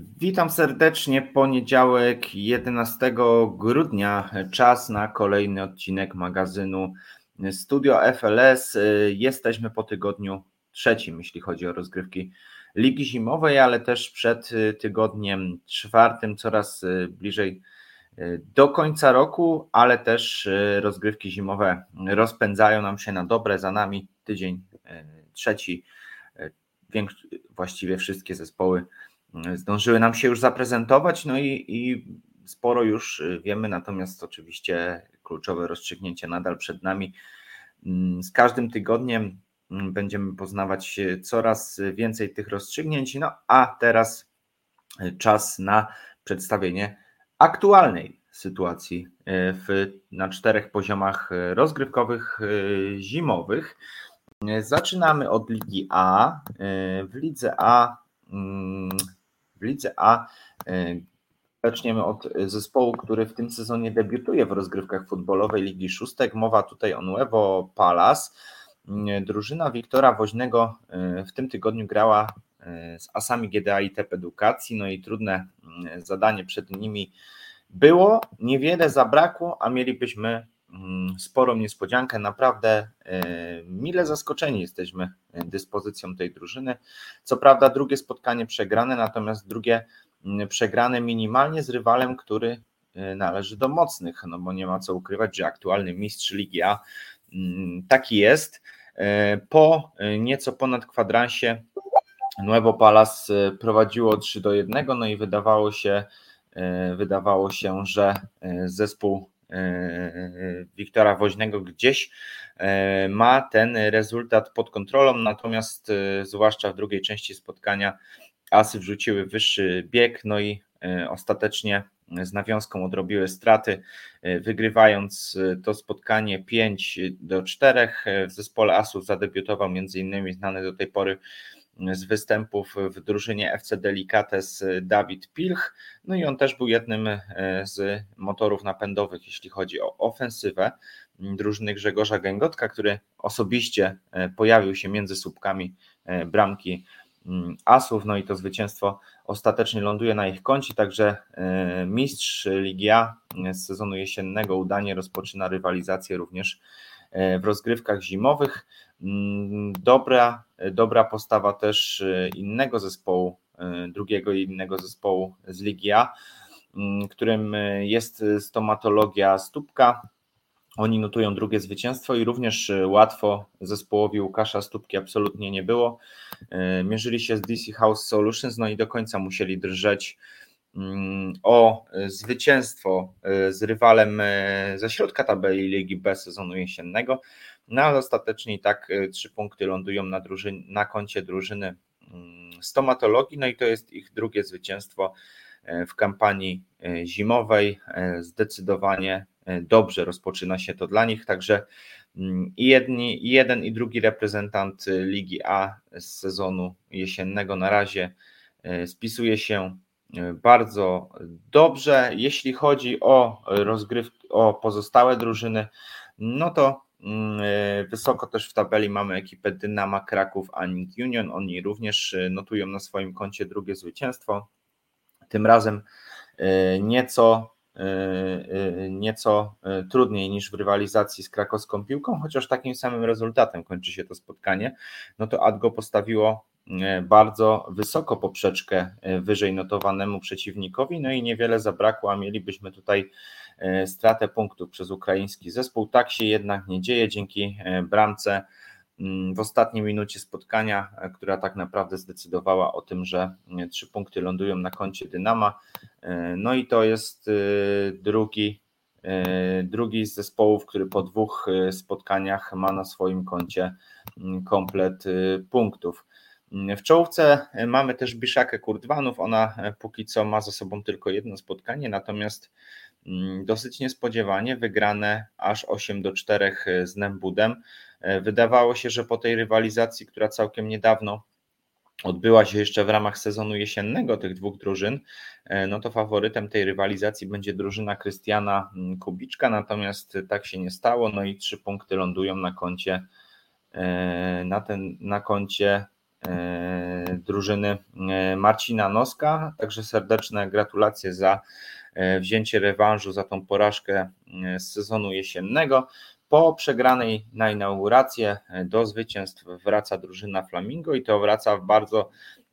Witam serdecznie. Poniedziałek 11 grudnia. Czas na kolejny odcinek magazynu Studio FLS. Jesteśmy po tygodniu trzecim, jeśli chodzi o rozgrywki Ligi Zimowej, ale też przed tygodniem czwartym, coraz bliżej do końca roku, ale też rozgrywki zimowe rozpędzają nam się na dobre. Za nami tydzień trzeci. Właściwie wszystkie zespoły zdążyły nam się już zaprezentować, no i, i sporo już wiemy, natomiast oczywiście kluczowe rozstrzygnięcie nadal przed nami. Mm, z każdym tygodniem mm, będziemy poznawać coraz więcej tych rozstrzygnięć, no a teraz czas na przedstawienie aktualnej sytuacji e, w, na czterech poziomach rozgrywkowych zimowych. Zaczynamy od Ligi A. W Lidze A mm, w Lidze A e, zaczniemy od zespołu, który w tym sezonie debiutuje w rozgrywkach futbolowej Ligi Szóstek. Mowa tutaj o Nuevo Palace. Mm, drużyna Wiktora Woźnego e, w tym tygodniu grała e, z asami GDA i TEP Edukacji, no i trudne mm, zadanie przed nimi było. Niewiele zabrakło, a mielibyśmy sporą niespodziankę. Naprawdę mile zaskoczeni jesteśmy dyspozycją tej drużyny. Co prawda drugie spotkanie przegrane, natomiast drugie mm, przegrane minimalnie z rywalem, który y, należy do mocnych, no bo nie ma co ukrywać, że aktualny mistrz Ligi A mm, taki jest. Y, po nieco ponad kwadransie Nuevo Palas prowadziło 3 do 1, no i wydawało się, wydawało się, że zespół Wiktora Woźnego gdzieś E, ma ten rezultat pod kontrolą, natomiast e, zwłaszcza w drugiej części spotkania Asy wrzuciły wyższy bieg, no i e, ostatecznie z nawiązką odrobiły straty, wygrywając to spotkanie 5 do 4. W zespole Asów zadebiutował m.in. znany do tej pory z występów w drużynie FC Delicates Dawid Pilch. No i on też był jednym z motorów napędowych, jeśli chodzi o ofensywę drużyny Grzegorza Gęgotka, który osobiście e, pojawił się między słupkami bramki mm, Asów, no i to zwycięstwo ostatecznie ląduje na ich koncie, także mistrz Ligi A z sezonu jesiennego udanie rozpoczyna rywalizację również w rozgrywkach zimowych. Mm, dobra, dobra postawa też innego zespołu, drugiego i innego zespołu z Ligi A, mm, którym jest stomatologia Stópka, oni notują drugie zwycięstwo i również łatwo zespołowi Łukasza Stópki absolutnie nie było. Mierzyli się z DC House Solutions, no i do końca musieli drżeć o zwycięstwo e, z rywalem ze środka tabeli Ligi B sezonu jesiennego, no ale ostatecznie i tak trzy punkty lądują na, drużyn, na koncie drużyny mm, stomatologii, no i to jest ich drugie zwycięstwo w kampanii zimowej. Zdecydowanie E, dobrze rozpoczyna się to dla nich, także mm, i jedni, i jeden i drugi reprezentant Ligi A z sezonu jesiennego na razie e, spisuje się. e, bardzo dobrze. Jeśli chodzi o rozgrywki, o pozostałe drużyny, no to mm, wysoko też w tabeli mamy ekipę Dynama Kraków Anik Union. Oni również notują na swoim koncie drugie zwycięstwo. Tym razem nieco nieco trudniej niż w rywalizacji z krakowską piłką, chociaż takim samym rezultatem kończy się to spotkanie, no to Adgo postawiło bardzo wysoko poprzeczkę wyżej notowanemu przeciwnikowi, no i niewiele zabrakło, a mielibyśmy tutaj stratę punktów przez ukraiński zespół. Tak się jednak nie dzieje dzięki bramce Mm, w ostatniej minucie spotkania, e, która tak naprawdę zdecydowała o tym, że e, trzy punkty lądują na koncie Dynama. E, no i to jest drugi, drugi z zespołów, który po dwóch spotkaniach ma na swoim koncie mm, komplet punktów. Mm, w czołówce mamy też Biszakę Kurdwanów. Ona póki co ma za sobą tylko jedno spotkanie, natomiast dosyć niespodziewanie wygrane aż 8 do 4 z Nembudem. E, wydawało się, że po tej rywalizacji, która całkiem niedawno odbyła się jeszcze w ramach sezonu jesiennego tych dwóch drużyn, e, no to faworytem tej rywalizacji będzie drużyna Krystiana mm, Kubiczka, natomiast tak się nie stało, no i trzy punkty lądują na koncie e, na, ten, na koncie drużyny Marcina Noska. Także serdeczne gratulacje za wzięcie rewanżu za tą porażkę z sezonu jesiennego. Po przegranej na inaugurację do zwycięstw wraca drużyna Flamingo i to wraca w bardzo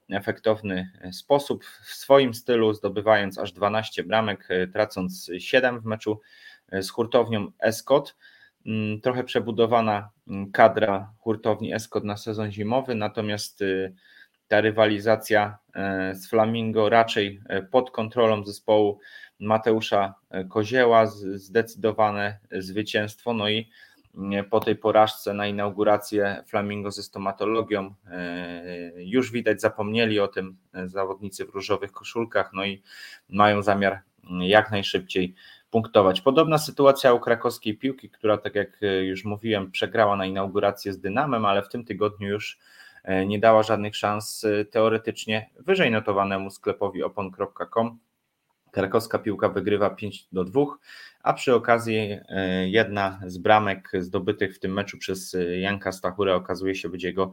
efektowny sposób, w swoim stylu, zdobywając aż 12 bramek, tracąc 7 w meczu z hurtownią Escot. Mm, trochę przebudowana kadra hurtowni Escot na sezon zimowy, natomiast y, ta rywalizacja e, z Flamingo raczej e, pod kontrolą zespołu Mateusza e, Kozieła, zdecydowane zwycięstwo, no i mm, po tej porażce na inaugurację Flamingo ze stomatologią już widać zapomnieli o tym zawodnicy w różowych koszulkach, no i mają zamiar jak najszybciej punktować. Podobna sytuacja u krakowskiej piłki, która, tak jak e, już mówiłem, przegrała na inaugurację z Dynamem, ale w tym tygodniu już e, nie dała żadnych szans e, teoretycznie wyżej notowanemu sklepowi opon.com. Krakowska piłka wygrywa 5 do 2, a przy okazji jedna z bramek zdobytych w tym meczu przez Janka Stachurę okazuje się być jego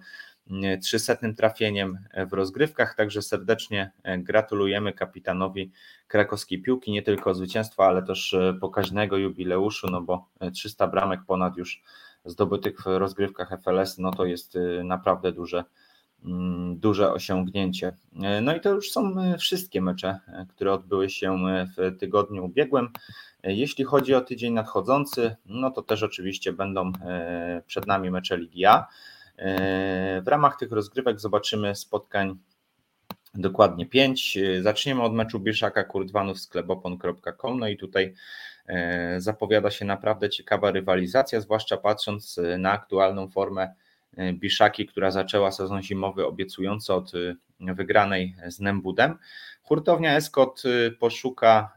300 trafieniem w rozgrywkach, także serdecznie gratulujemy kapitanowi krakowskiej piłki, nie tylko zwycięstwa, ale też pokaźnego jubileuszu, no bo 300 bramek ponad już zdobytych w rozgrywkach FLS, no to jest naprawdę duże, mm, duże osiągnięcie. No i to już są wszystkie mecze, które odbyły się w tygodniu ubiegłym. Jeśli chodzi o tydzień nadchodzący, no to też oczywiście będą przed nami mecze Ligi A. E, w ramach tych rozgrywek zobaczymy spotkań dokładnie pięć. Zaczniemy od meczu Bieszaka Kurdwanów z klebopon.com. No i tutaj e, zapowiada się naprawdę ciekawa rywalizacja, zwłaszcza patrząc na aktualną formę e, Biszaki, która zaczęła sezon zimowy obiecująco od wygranej z Nembudem. Hurtownia Escot poszuka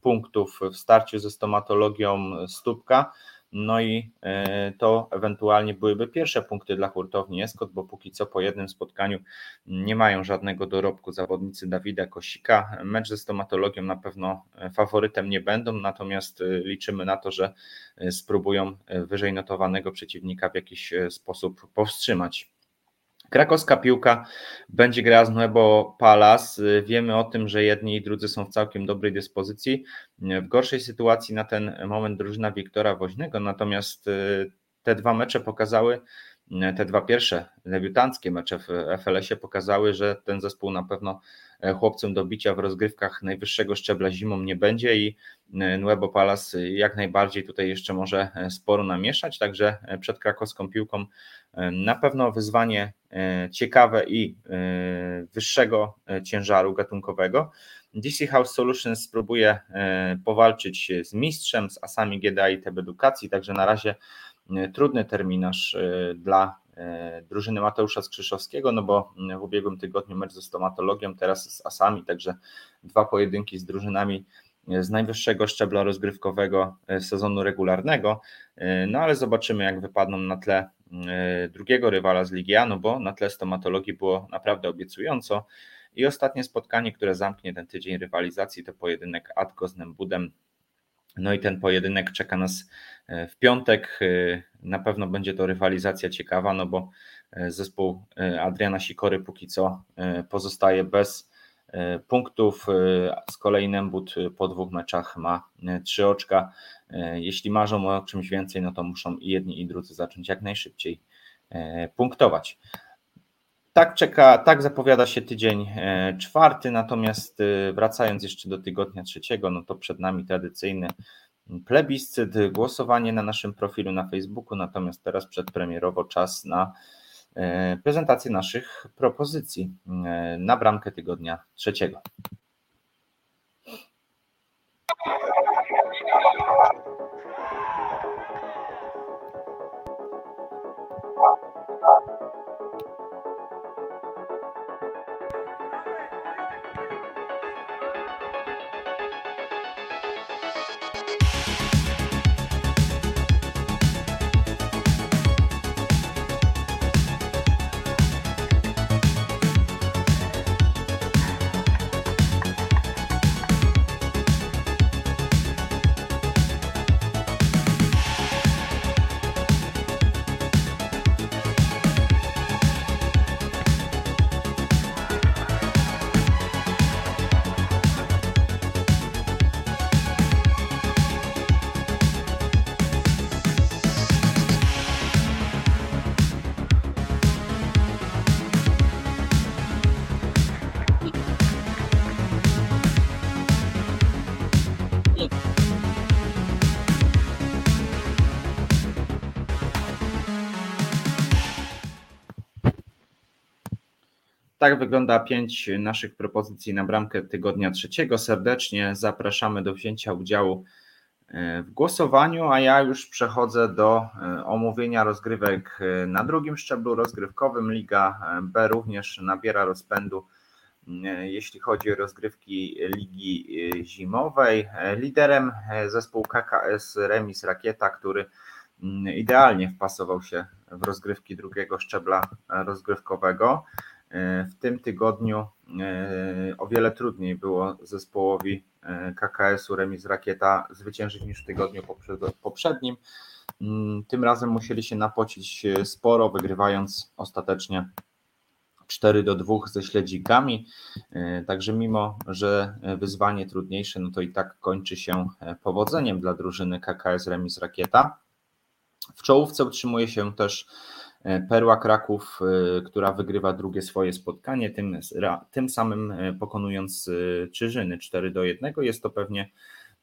punktów w starciu ze stomatologią Stópka. No i e, to ewentualnie byłyby pierwsze punkty dla hurtowni Eskot, bo póki co po jednym spotkaniu nie mają żadnego dorobku zawodnicy Dawida Kosika. Mecz ze stomatologią na pewno faworytem nie będą, natomiast e, liczymy na to, że e, spróbują wyżej notowanego przeciwnika w jakiś sposób powstrzymać. Krakowska piłka będzie grała z Nuevo Palas. Wiemy o tym, że jedni i drudzy są w całkiem dobrej dyspozycji. W gorszej sytuacji na ten moment drużyna Wiktora Woźnego, natomiast y, te dwa mecze pokazały, y, te dwa pierwsze debiutanckie mecze w FLS-ie pokazały, że ten zespół na pewno e, chłopcom do bicia w rozgrywkach najwyższego szczebla zimą nie będzie i y, Nuevo Palas jak najbardziej tutaj jeszcze może e, sporo namieszać, także e, przed krakowską piłką na pewno wyzwanie E, ciekawe i e, wyższego e, ciężaru gatunkowego. DC House Solutions spróbuje powalczyć z mistrzem, z asami GDA i TB Edukacji, także na razie trudny terminarz dla drużyny Mateusza Skrzyszowskiego, no bo w ubiegłym tygodniu mecz ze stomatologią, teraz z asami, także dwa pojedynki z drużynami z najwyższego szczebla rozgrywkowego sezonu regularnego, no ale zobaczymy jak wypadną na tle E, drugiego rywala z Ligi A, no bo na tle stomatologii było naprawdę obiecująco. I ostatnie spotkanie, które zamknie ten tydzień rywalizacji, to pojedynek Atko z Nembudem. No i ten pojedynek czeka nas e, w piątek. E, na pewno będzie to rywalizacja ciekawa, no bo zespół Adriana Sikory póki co pozostaje bez punktów. Z kolei Nembud po dwóch meczach ma trzy oczka. E, jeśli marzą o czymś więcej, no to muszą i jedni i drudzy zacząć jak najszybciej e, punktować. Tak czeka, tak zapowiada się tydzień e, czwarty, natomiast e, wracając jeszcze do tygodnia trzeciego, no to przed nami tradycyjny plebiscyt, głosowanie na naszym profilu na Facebooku, natomiast teraz przedpremierowo czas na e, prezentację naszych propozycji na bramkę tygodnia trzeciego. Tak wygląda pięć naszych propozycji na bramkę tygodnia trzeciego. Serdecznie zapraszamy do wzięcia udziału e, w głosowaniu, a ja już przechodzę do e, omówienia rozgrywek e, na drugim szczeblu rozgrywkowym. Liga B również nabiera rozpędu, jeśli chodzi o rozgrywki Ligi Zimowej. Liderem zespół KKS Remis Rakieta, który mm, idealnie wpasował się w rozgrywki drugiego szczebla rozgrywkowego. E, w tym tygodniu e, o wiele trudniej było zespołowi e, KKS-u Remis Rakieta zwyciężyć niż w tygodniu poprzednim. Mm, tym razem musieli się napocić sporo, wygrywając ostatecznie 4 do 2 ze śledzikami. Także mimo, że wyzwanie trudniejsze, no to i tak kończy się powodzeniem dla drużyny KKS Remis Rakieta. W czołówce utrzymuje się też Perła Kraków, e, która wygrywa drugie swoje spotkanie, tym, tym samym e, pokonując Czyżyny 4 do 1. Jest to pewnie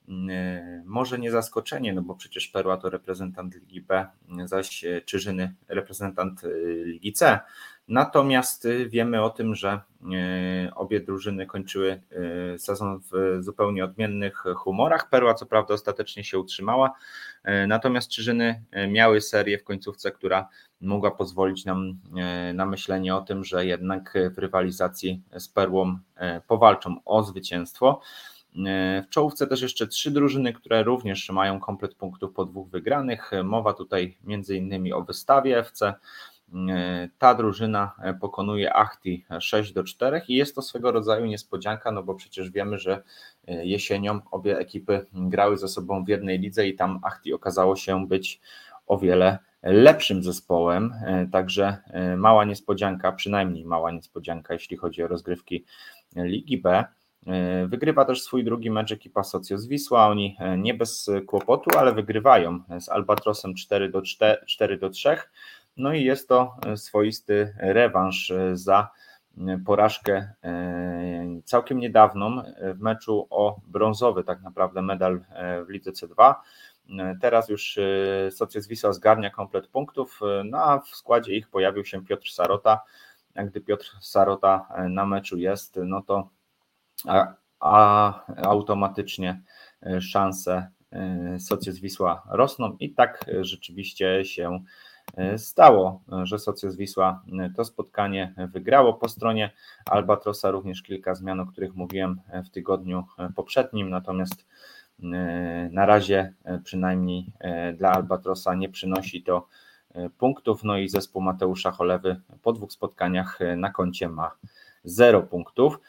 mm, może nie zaskoczenie, no bo przecież Perła to reprezentant Ligi B, zaś Czyżyny reprezentant Ligi C. Natomiast wiemy o tym, że obie drużyny kończyły sezon w zupełnie odmiennych humorach. Perła co prawda ostatecznie się utrzymała, natomiast Czyżyny miały serię w końcówce, która mogła pozwolić nam na myślenie o tym, że jednak w rywalizacji z Perłą powalczą o zwycięstwo. W czołówce też jeszcze trzy drużyny, które również mają komplet punktów po dwóch wygranych. Mowa tutaj innymi o wystawie FC. Ta drużyna pokonuje Achti 6 do 4 i jest to swego rodzaju niespodzianka, no bo przecież wiemy, że jesienią obie ekipy grały ze sobą w jednej lidze i tam Achti okazało się być o wiele lepszym zespołem, e, także e, mała niespodzianka, przynajmniej mała niespodzianka, jeśli chodzi o rozgrywki Ligi B. E, wygrywa też swój drugi mecz ekipa Socjo z Wisła. Oni nie bez kłopotu, ale wygrywają z Albatrosem 4 do 4, 4 do 3. No i jest to swoisty rewanż za porażkę całkiem niedawną w meczu o brązowy tak naprawdę medal w lidze C2 Teraz już Socjus Wisła zgarnia komplet punktów, no a w składzie ich pojawił się Piotr Sarota. A gdy Piotr Sarota na meczu jest, no to a, a automatycznie szanse Socjus Wisła rosną i tak rzeczywiście się stało, że Socjus Wisła to spotkanie wygrało. Po stronie Albatrosa również kilka zmian, o których mówiłem w tygodniu poprzednim, natomiast E, na razie e, przynajmniej e, dla Albatrosa nie przynosi to punktów. No i zespół Mateusza Cholewy po dwóch spotkaniach na koncie ma 0 punktów.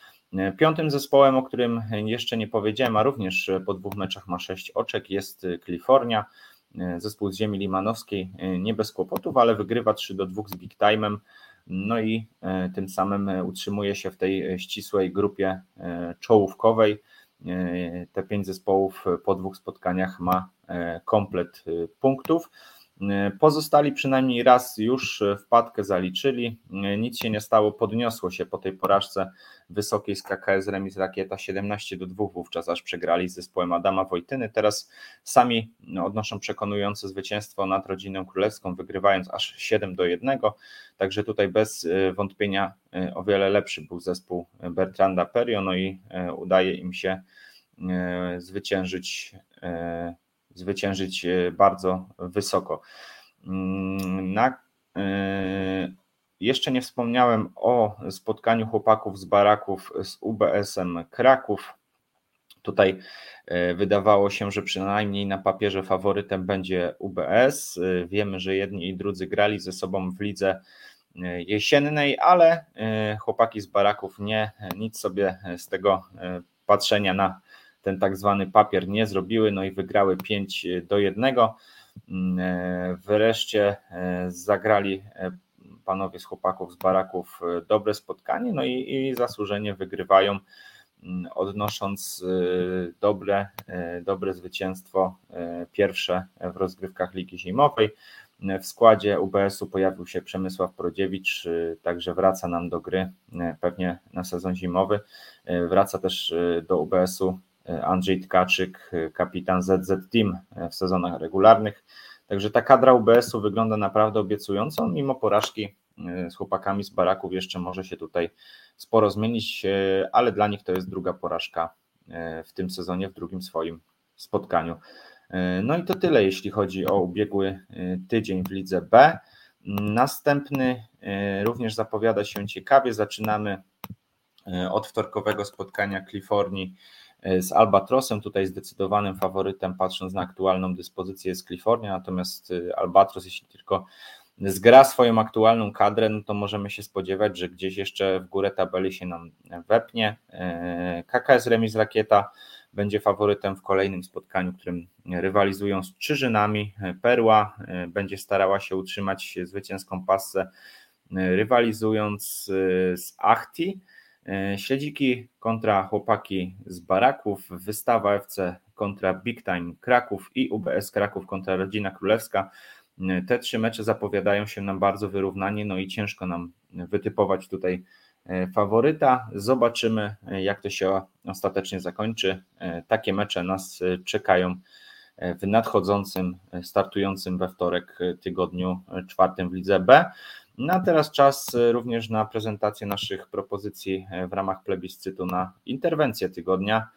Piątym zespołem, o którym jeszcze nie powiedziałem, a również po dwóch meczach ma 6 oczek, jest Kalifornia. Zespół z ziemi limanowskiej nie bez kłopotów, ale wygrywa 3 do 2 z Big Time'em. No i tym samym utrzymuje się w tej ścisłej grupie czołówkowej. E, te pięć zespołów po dwóch spotkaniach ma e, komplet e, punktów. Pozostali przynajmniej raz już wpadkę zaliczyli. Nic się nie stało, podniosło się po tej porażce wysokiej z KKS Remis Rakieta 17 do 2 wówczas aż przegrali z zespołem Adama Wojtyny. Teraz sami odnoszą przekonujące zwycięstwo nad rodziną królewską, wygrywając aż 7 do 1. Także tutaj bez wątpienia o wiele lepszy był zespół Bertranda Perio, no i udaje im się zwyciężyć zwyciężyć e, bardzo wysoko. Mm, na, e, jeszcze nie wspomniałem o spotkaniu chłopaków z baraków z UBS-em Kraków. Tutaj e, wydawało się, że przynajmniej na papierze faworytem będzie UBS. Wiemy, że jedni i drudzy grali ze sobą w lidze jesiennej, ale chłopaki z baraków nie nic sobie z tego patrzenia na ten tak zwany papier nie zrobiły, no i wygrały 5 do 1. Mm, e, wreszcie e, zagrali e, panowie z chłopaków z baraków dobre spotkanie, no i, i zasłużenie wygrywają, mm, odnosząc dobre, dobre zwycięstwo pierwsze w rozgrywkach Ligi Zimowej. W składzie UBS-u pojawił się Przemysław Prodziewicz, także wraca nam do gry pewnie na sezon zimowy. Wraca też do UBS-u Andrzej Tkaczyk, kapitan ZZ Team w sezonach regularnych. Także ta kadra UBS-u wygląda naprawdę obiecująco, mimo porażki z chłopakami z baraków jeszcze może się tutaj sporo zmienić, ale dla nich to jest druga porażka w tym sezonie, w drugim swoim spotkaniu. No i to tyle, jeśli chodzi o ubiegły tydzień w lidze B. Następny również zapowiada się ciekawie. Zaczynamy od wtorkowego spotkania Kalifornii z Albatrosem. Tutaj zdecydowanym faworytem, patrząc na aktualną dyspozycję, jest Kalifornia, natomiast y, Albatros, jeśli tylko zgra swoją aktualną kadrę, no to możemy się spodziewać, że gdzieś jeszcze w górę tabeli się nam wepnie. E, KKS Remis Rakieta będzie faworytem w kolejnym spotkaniu, którym rywalizują z Czyżynami. Perła e, będzie starała się utrzymać zwycięską pasę, e, rywalizując z Achti. E, śledziki kontra chłopaki z Baraków, wystawa FC kontra Big Time Kraków i UBS Kraków kontra Rodzina Królewska. E, te trzy mecze zapowiadają się nam bardzo wyrównanie, no i ciężko nam wytypować tutaj e, faworyta. Zobaczymy, jak to się ostatecznie zakończy. Takie mecze nas czekają w nadchodzącym, startującym we wtorek tygodniu czwartym w Lidze B. No a teraz czas e, również na prezentację naszych propozycji e, w ramach plebiscytu na interwencję tygodnia.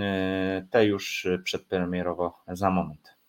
E, te już przedpremierowo za moment.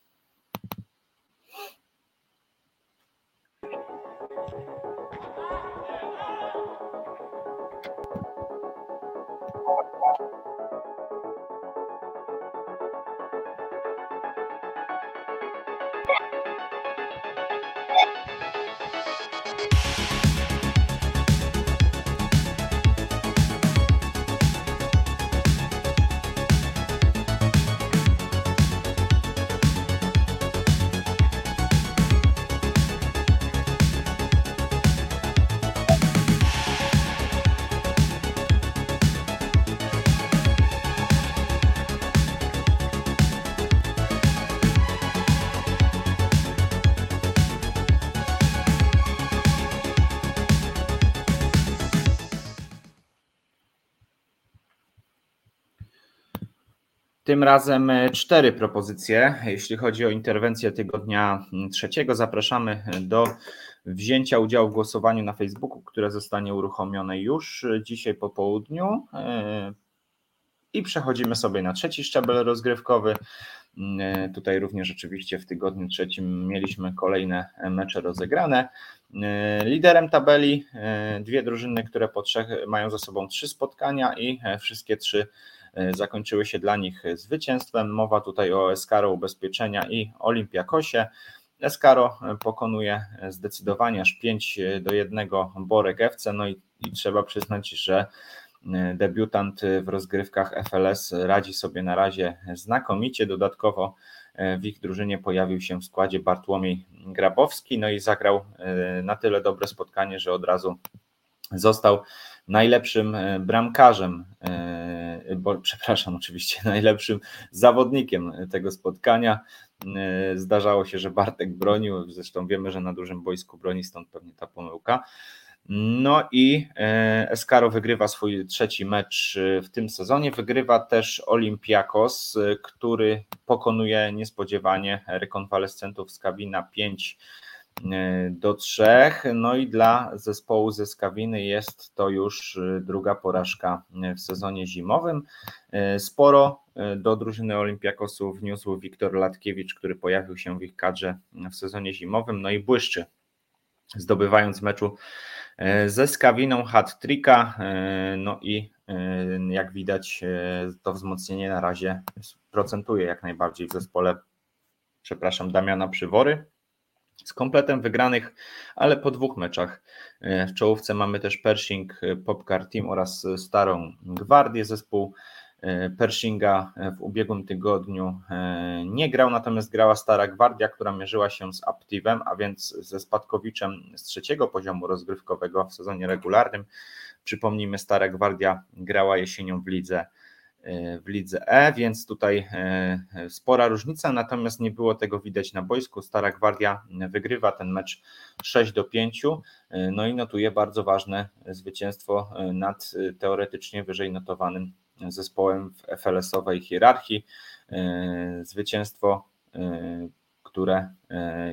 Tym razem e, cztery propozycje. Jeśli chodzi o interwencję tygodnia trzeciego, zapraszamy do wzięcia udziału w głosowaniu na Facebooku, które zostanie uruchomione już dzisiaj po południu. E, I przechodzimy sobie na trzeci szczebel rozgrywkowy. E, tutaj również oczywiście w tygodniu trzecim mieliśmy kolejne mecze rozegrane. Liderem tabeli dwie drużyny, które po trzech mają za sobą trzy spotkania i wszystkie trzy E, zakończyły się dla nich zwycięstwem. Mowa tutaj o Eskaro Ubezpieczenia i Olimpiakosie. Eskaro pokonuje zdecydowanie aż 5 do 1 Borek FC, no i, i trzeba przyznać, że e, debiutant w rozgrywkach FLS radzi sobie na razie znakomicie. Dodatkowo e, w ich drużynie pojawił się w składzie Bartłomiej Grabowski, no i zagrał na tyle dobre spotkanie, że od razu został najlepszym bramkarzem bo, przepraszam, oczywiście najlepszym zawodnikiem tego spotkania. E, zdarzało się, że Bartek bronił, zresztą wiemy, że na dużym boisku broni, stąd pewnie ta pomyłka. No i e, Eskaro wygrywa swój trzeci mecz w tym sezonie. Wygrywa też Olympiakos, który pokonuje niespodziewanie rekonwalescentów z kabina 5 E, do trzech. No i dla zespołu ze Skawiny jest to już e, druga porażka e, w sezonie zimowym. Sporo do drużyny Olimpiakosu wniósł Wiktor Latkiewicz, który pojawił się w ich kadrze w sezonie zimowym, no i błyszczy, zdobywając meczu ze Skawiną hat-tricka, no i jak widać to wzmocnienie na razie procentuje jak najbardziej w zespole, przepraszam, Damiana Przywory z kompletem wygranych, ale po dwóch meczach. E, w czołówce mamy też Pershing e, Popcar Team oraz Starą Gwardię. Zespół e, Pershinga w ubiegłym tygodniu nie grał, natomiast grała Stara Gwardia, która mierzyła się z Aptivem, a więc ze spadkowiczem z trzeciego poziomu rozgrywkowego w sezonie regularnym. Przypomnijmy, Stara Gwardia grała jesienią w lidze w lidze E, więc tutaj e, spora różnica, natomiast nie było tego widać na boisku. Stara Gwardia wygrywa ten mecz 6 do 5, e, no i notuje bardzo ważne zwycięstwo e, nad teoretycznie wyżej notowanym zespołem w FLS-owej hierarchii. Zwycięstwo, które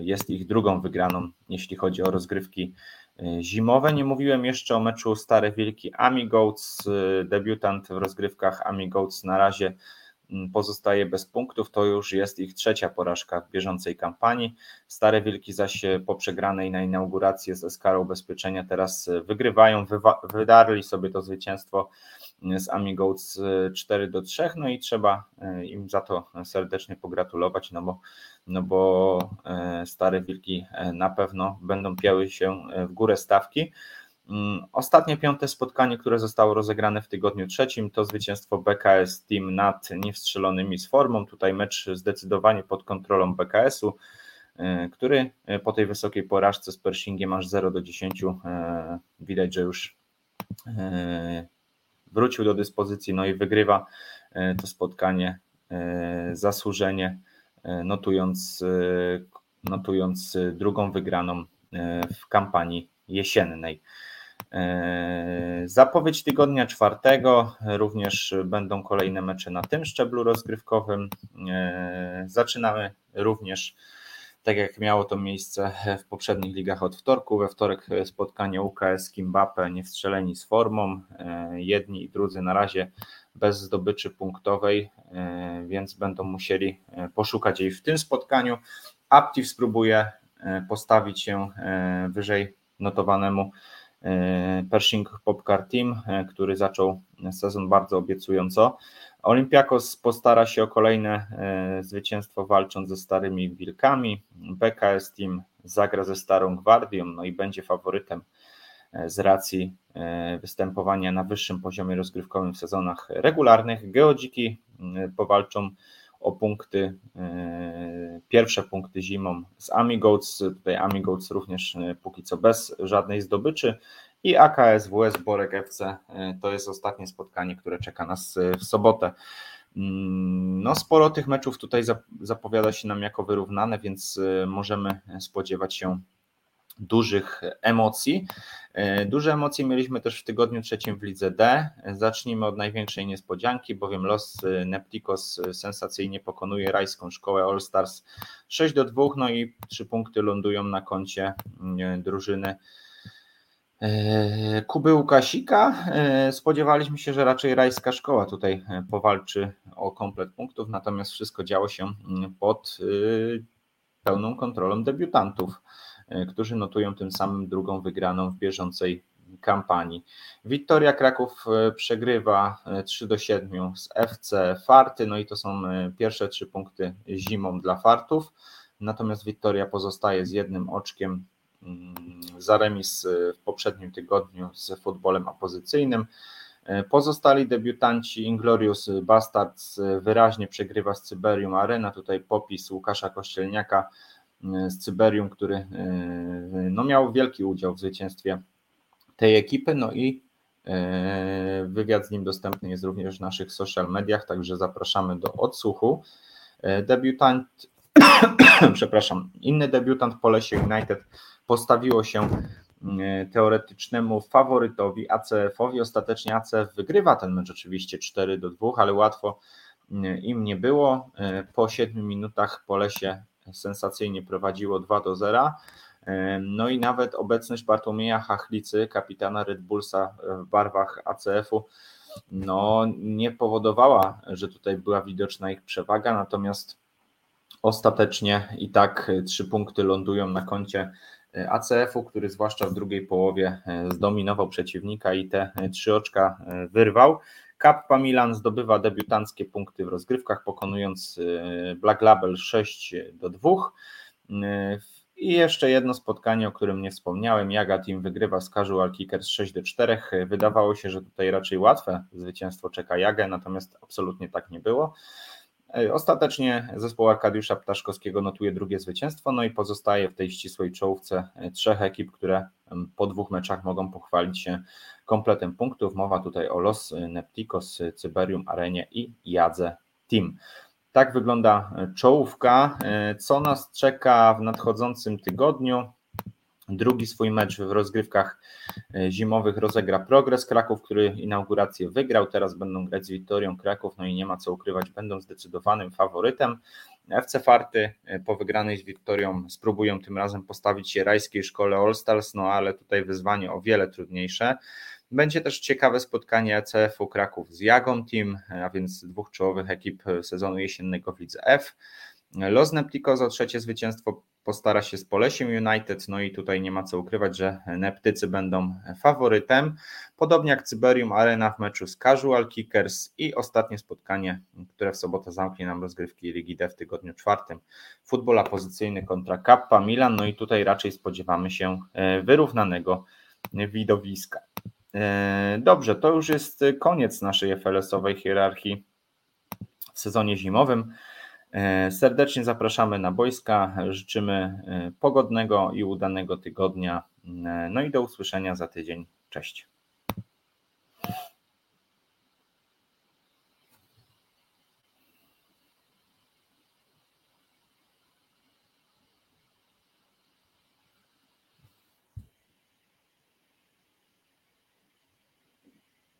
jest ich drugą wygraną, jeśli chodzi o rozgrywki zimowe. Nie mówiłem jeszcze o meczu Stare Wilki Amigoats. Debiutant w rozgrywkach Amigoats na razie pozostaje bez punktów. To już jest ich trzecia porażka w bieżącej kampanii. Stare Wilki zaś po przegranej na inaugurację z Eskarą Ubezpieczenia teraz wygrywają. Wydarli sobie to zwycięstwo z Amigoats 4 do 3, no i trzeba im za to serdecznie pogratulować, no bo no bo e, stare wilki e, na pewno będą piały się e, w górę stawki. Mm, ostatnie piąte spotkanie, które zostało rozegrane w tygodniu trzecim, to zwycięstwo BKS Team nad niewstrzelonymi z formą. Tutaj mecz zdecydowanie pod kontrolą BKS-u, który po tej wysokiej porażce z Pershingiem aż 0 do 10 widać, że już wrócił do dyspozycji, no i wygrywa to spotkanie zasłużenie E, notując, e, notując drugą wygraną e, w kampanii jesiennej. Zapowiedź tygodnia czwartego, również będą kolejne mecze na tym szczeblu rozgrywkowym. Zaczynamy również, tak jak miało to miejsce w poprzednich ligach od wtorku. We wtorek spotkanie UKS Kimbape, niewstrzeleni z formą. Jedni i drudzy na razie bez zdobyczy punktowej, e, więc będą musieli e, poszukać jej w tym spotkaniu. Aptiv spróbuje e, postawić się wyżej notowanemu Pershing Popcar Team, który zaczął sezon bardzo obiecująco. Olympiakos postara się o kolejne zwycięstwo walcząc ze starymi wilkami. BKS Team zagra ze starą gwardią, no i będzie faworytem z racji e, występowania na wyższym poziomie rozgrywkowym w sezonach regularnych. Geodziki e, powalczą o punkty, e, pierwsze punkty zimą z Amigoats. Tutaj Amigoats również póki co bez żadnej zdobyczy. I AKS WS Borek FC to jest ostatnie spotkanie, które czeka nas w sobotę. Mm, no, sporo tych meczów tutaj zapowiada się nam jako wyrównane, więc możemy spodziewać się dużych emocji. E, duże emocje mieliśmy też w tygodniu trzecim w Lidze D. Zacznijmy od największej niespodzianki, bowiem los e, Neptikos sensacyjnie pokonuje rajską szkołę All Stars 6 do 2, no i trzy punkty lądują na koncie mm, drużyny e, Kuby Łukasika. Spodziewaliśmy się, że raczej rajska szkoła tutaj powalczy o komplet punktów, natomiast wszystko działo się mm, pod pełną kontrolą debiutantów. E, którzy notują tym samym drugą wygraną w bieżącej kampanii. Wiktoria Kraków e, przegrywa 3 e, do 7 z FC Farty, no i to są pierwsze trzy punkty zimą dla Fartów. Natomiast Wiktoria pozostaje z jednym oczkiem mm, za remis w poprzednim tygodniu z futbolem opozycyjnym. Pozostali debiutanci Inglorious Bastards wyraźnie przegrywa z Cyberium Arena. Tutaj popis Łukasza Kościelniaka z Cyberium, który e, no, miał wielki udział w zwycięstwie tej ekipy, no i e, wywiad z nim dostępny jest również w naszych social mediach, także zapraszamy do odsłuchu. E, debiutant, przepraszam, inny debiutant Polesie United postawiło się teoretycznemu faworytowi ACF-owi. Ostatecznie ACF wygrywa ten mecz oczywiście 4 do 2, ale łatwo im nie było. Po 7 minutach Polesie sensacyjnie prowadziło 2 do 0. No i nawet obecność Bartłomieja Hachlicy, kapitana Red Bullsa w barwach ACF-u, no, nie powodowała, że tutaj była widoczna ich przewaga, natomiast ostatecznie i tak trzy punkty lądują na koncie e, ACF-u, który zwłaszcza w drugiej połowie e, zdominował przeciwnika i te trzy oczka e, wyrwał. Kappa Milan zdobywa debiutanckie punkty w rozgrywkach, pokonując y, Black Label 6 do 2. Y, I jeszcze jedno spotkanie, o którym nie wspomniałem. Jaga Team wygrywa z Casual Kickers 6 do 4. Wydawało się, że tutaj raczej łatwe zwycięstwo czeka Jagę, natomiast absolutnie tak nie było. Ostatecznie zespół Arkadiusza Ptaszkowskiego notuje drugie zwycięstwo, no i pozostaje w tej ścisłej czołówce trzech ekip, które po dwóch meczach mogą pochwalić się kompletem punktów. Mowa tutaj o Los Neptikos, Cyberium Arenie i Jadze Team. Tak wygląda czołówka. Co nas czeka w nadchodzącym tygodniu? Drugi swój mecz w rozgrywkach e, zimowych rozegra Progres Kraków, który inaugurację wygrał. Teraz będą grać z Wiktorią Kraków, no i nie ma co ukrywać, będą zdecydowanym faworytem. FC Farty e, po wygranej z Wiktorią spróbują tym razem postawić się rajskiej szkole All Stars, no ale tutaj wyzwanie o wiele trudniejsze. Będzie też ciekawe spotkanie ECF-u Kraków z Jagą Team, a więc dwóch czołowych ekip sezonu jesiennego w Lidze F. Los Neptiko o trzecie zwycięstwo postara się z Polesiem United, no i tutaj nie ma co ukrywać, że Neptycy będą faworytem, podobnie jak Cyberium Arena w meczu z Casual Kickers i ostatnie spotkanie, które w sobotę zamknie nam rozgrywki Ligi D w tygodniu czwartym, futbola pozycyjny kontra Kappa Milan, no i tutaj raczej spodziewamy się e, wyrównanego widowiska. E, dobrze, to już jest koniec naszej FLS-owej hierarchii w sezonie zimowym. E, serdecznie zapraszamy na boiska. Życzymy e, pogodnego i udanego tygodnia. No i do usłyszenia za tydzień. Cześć.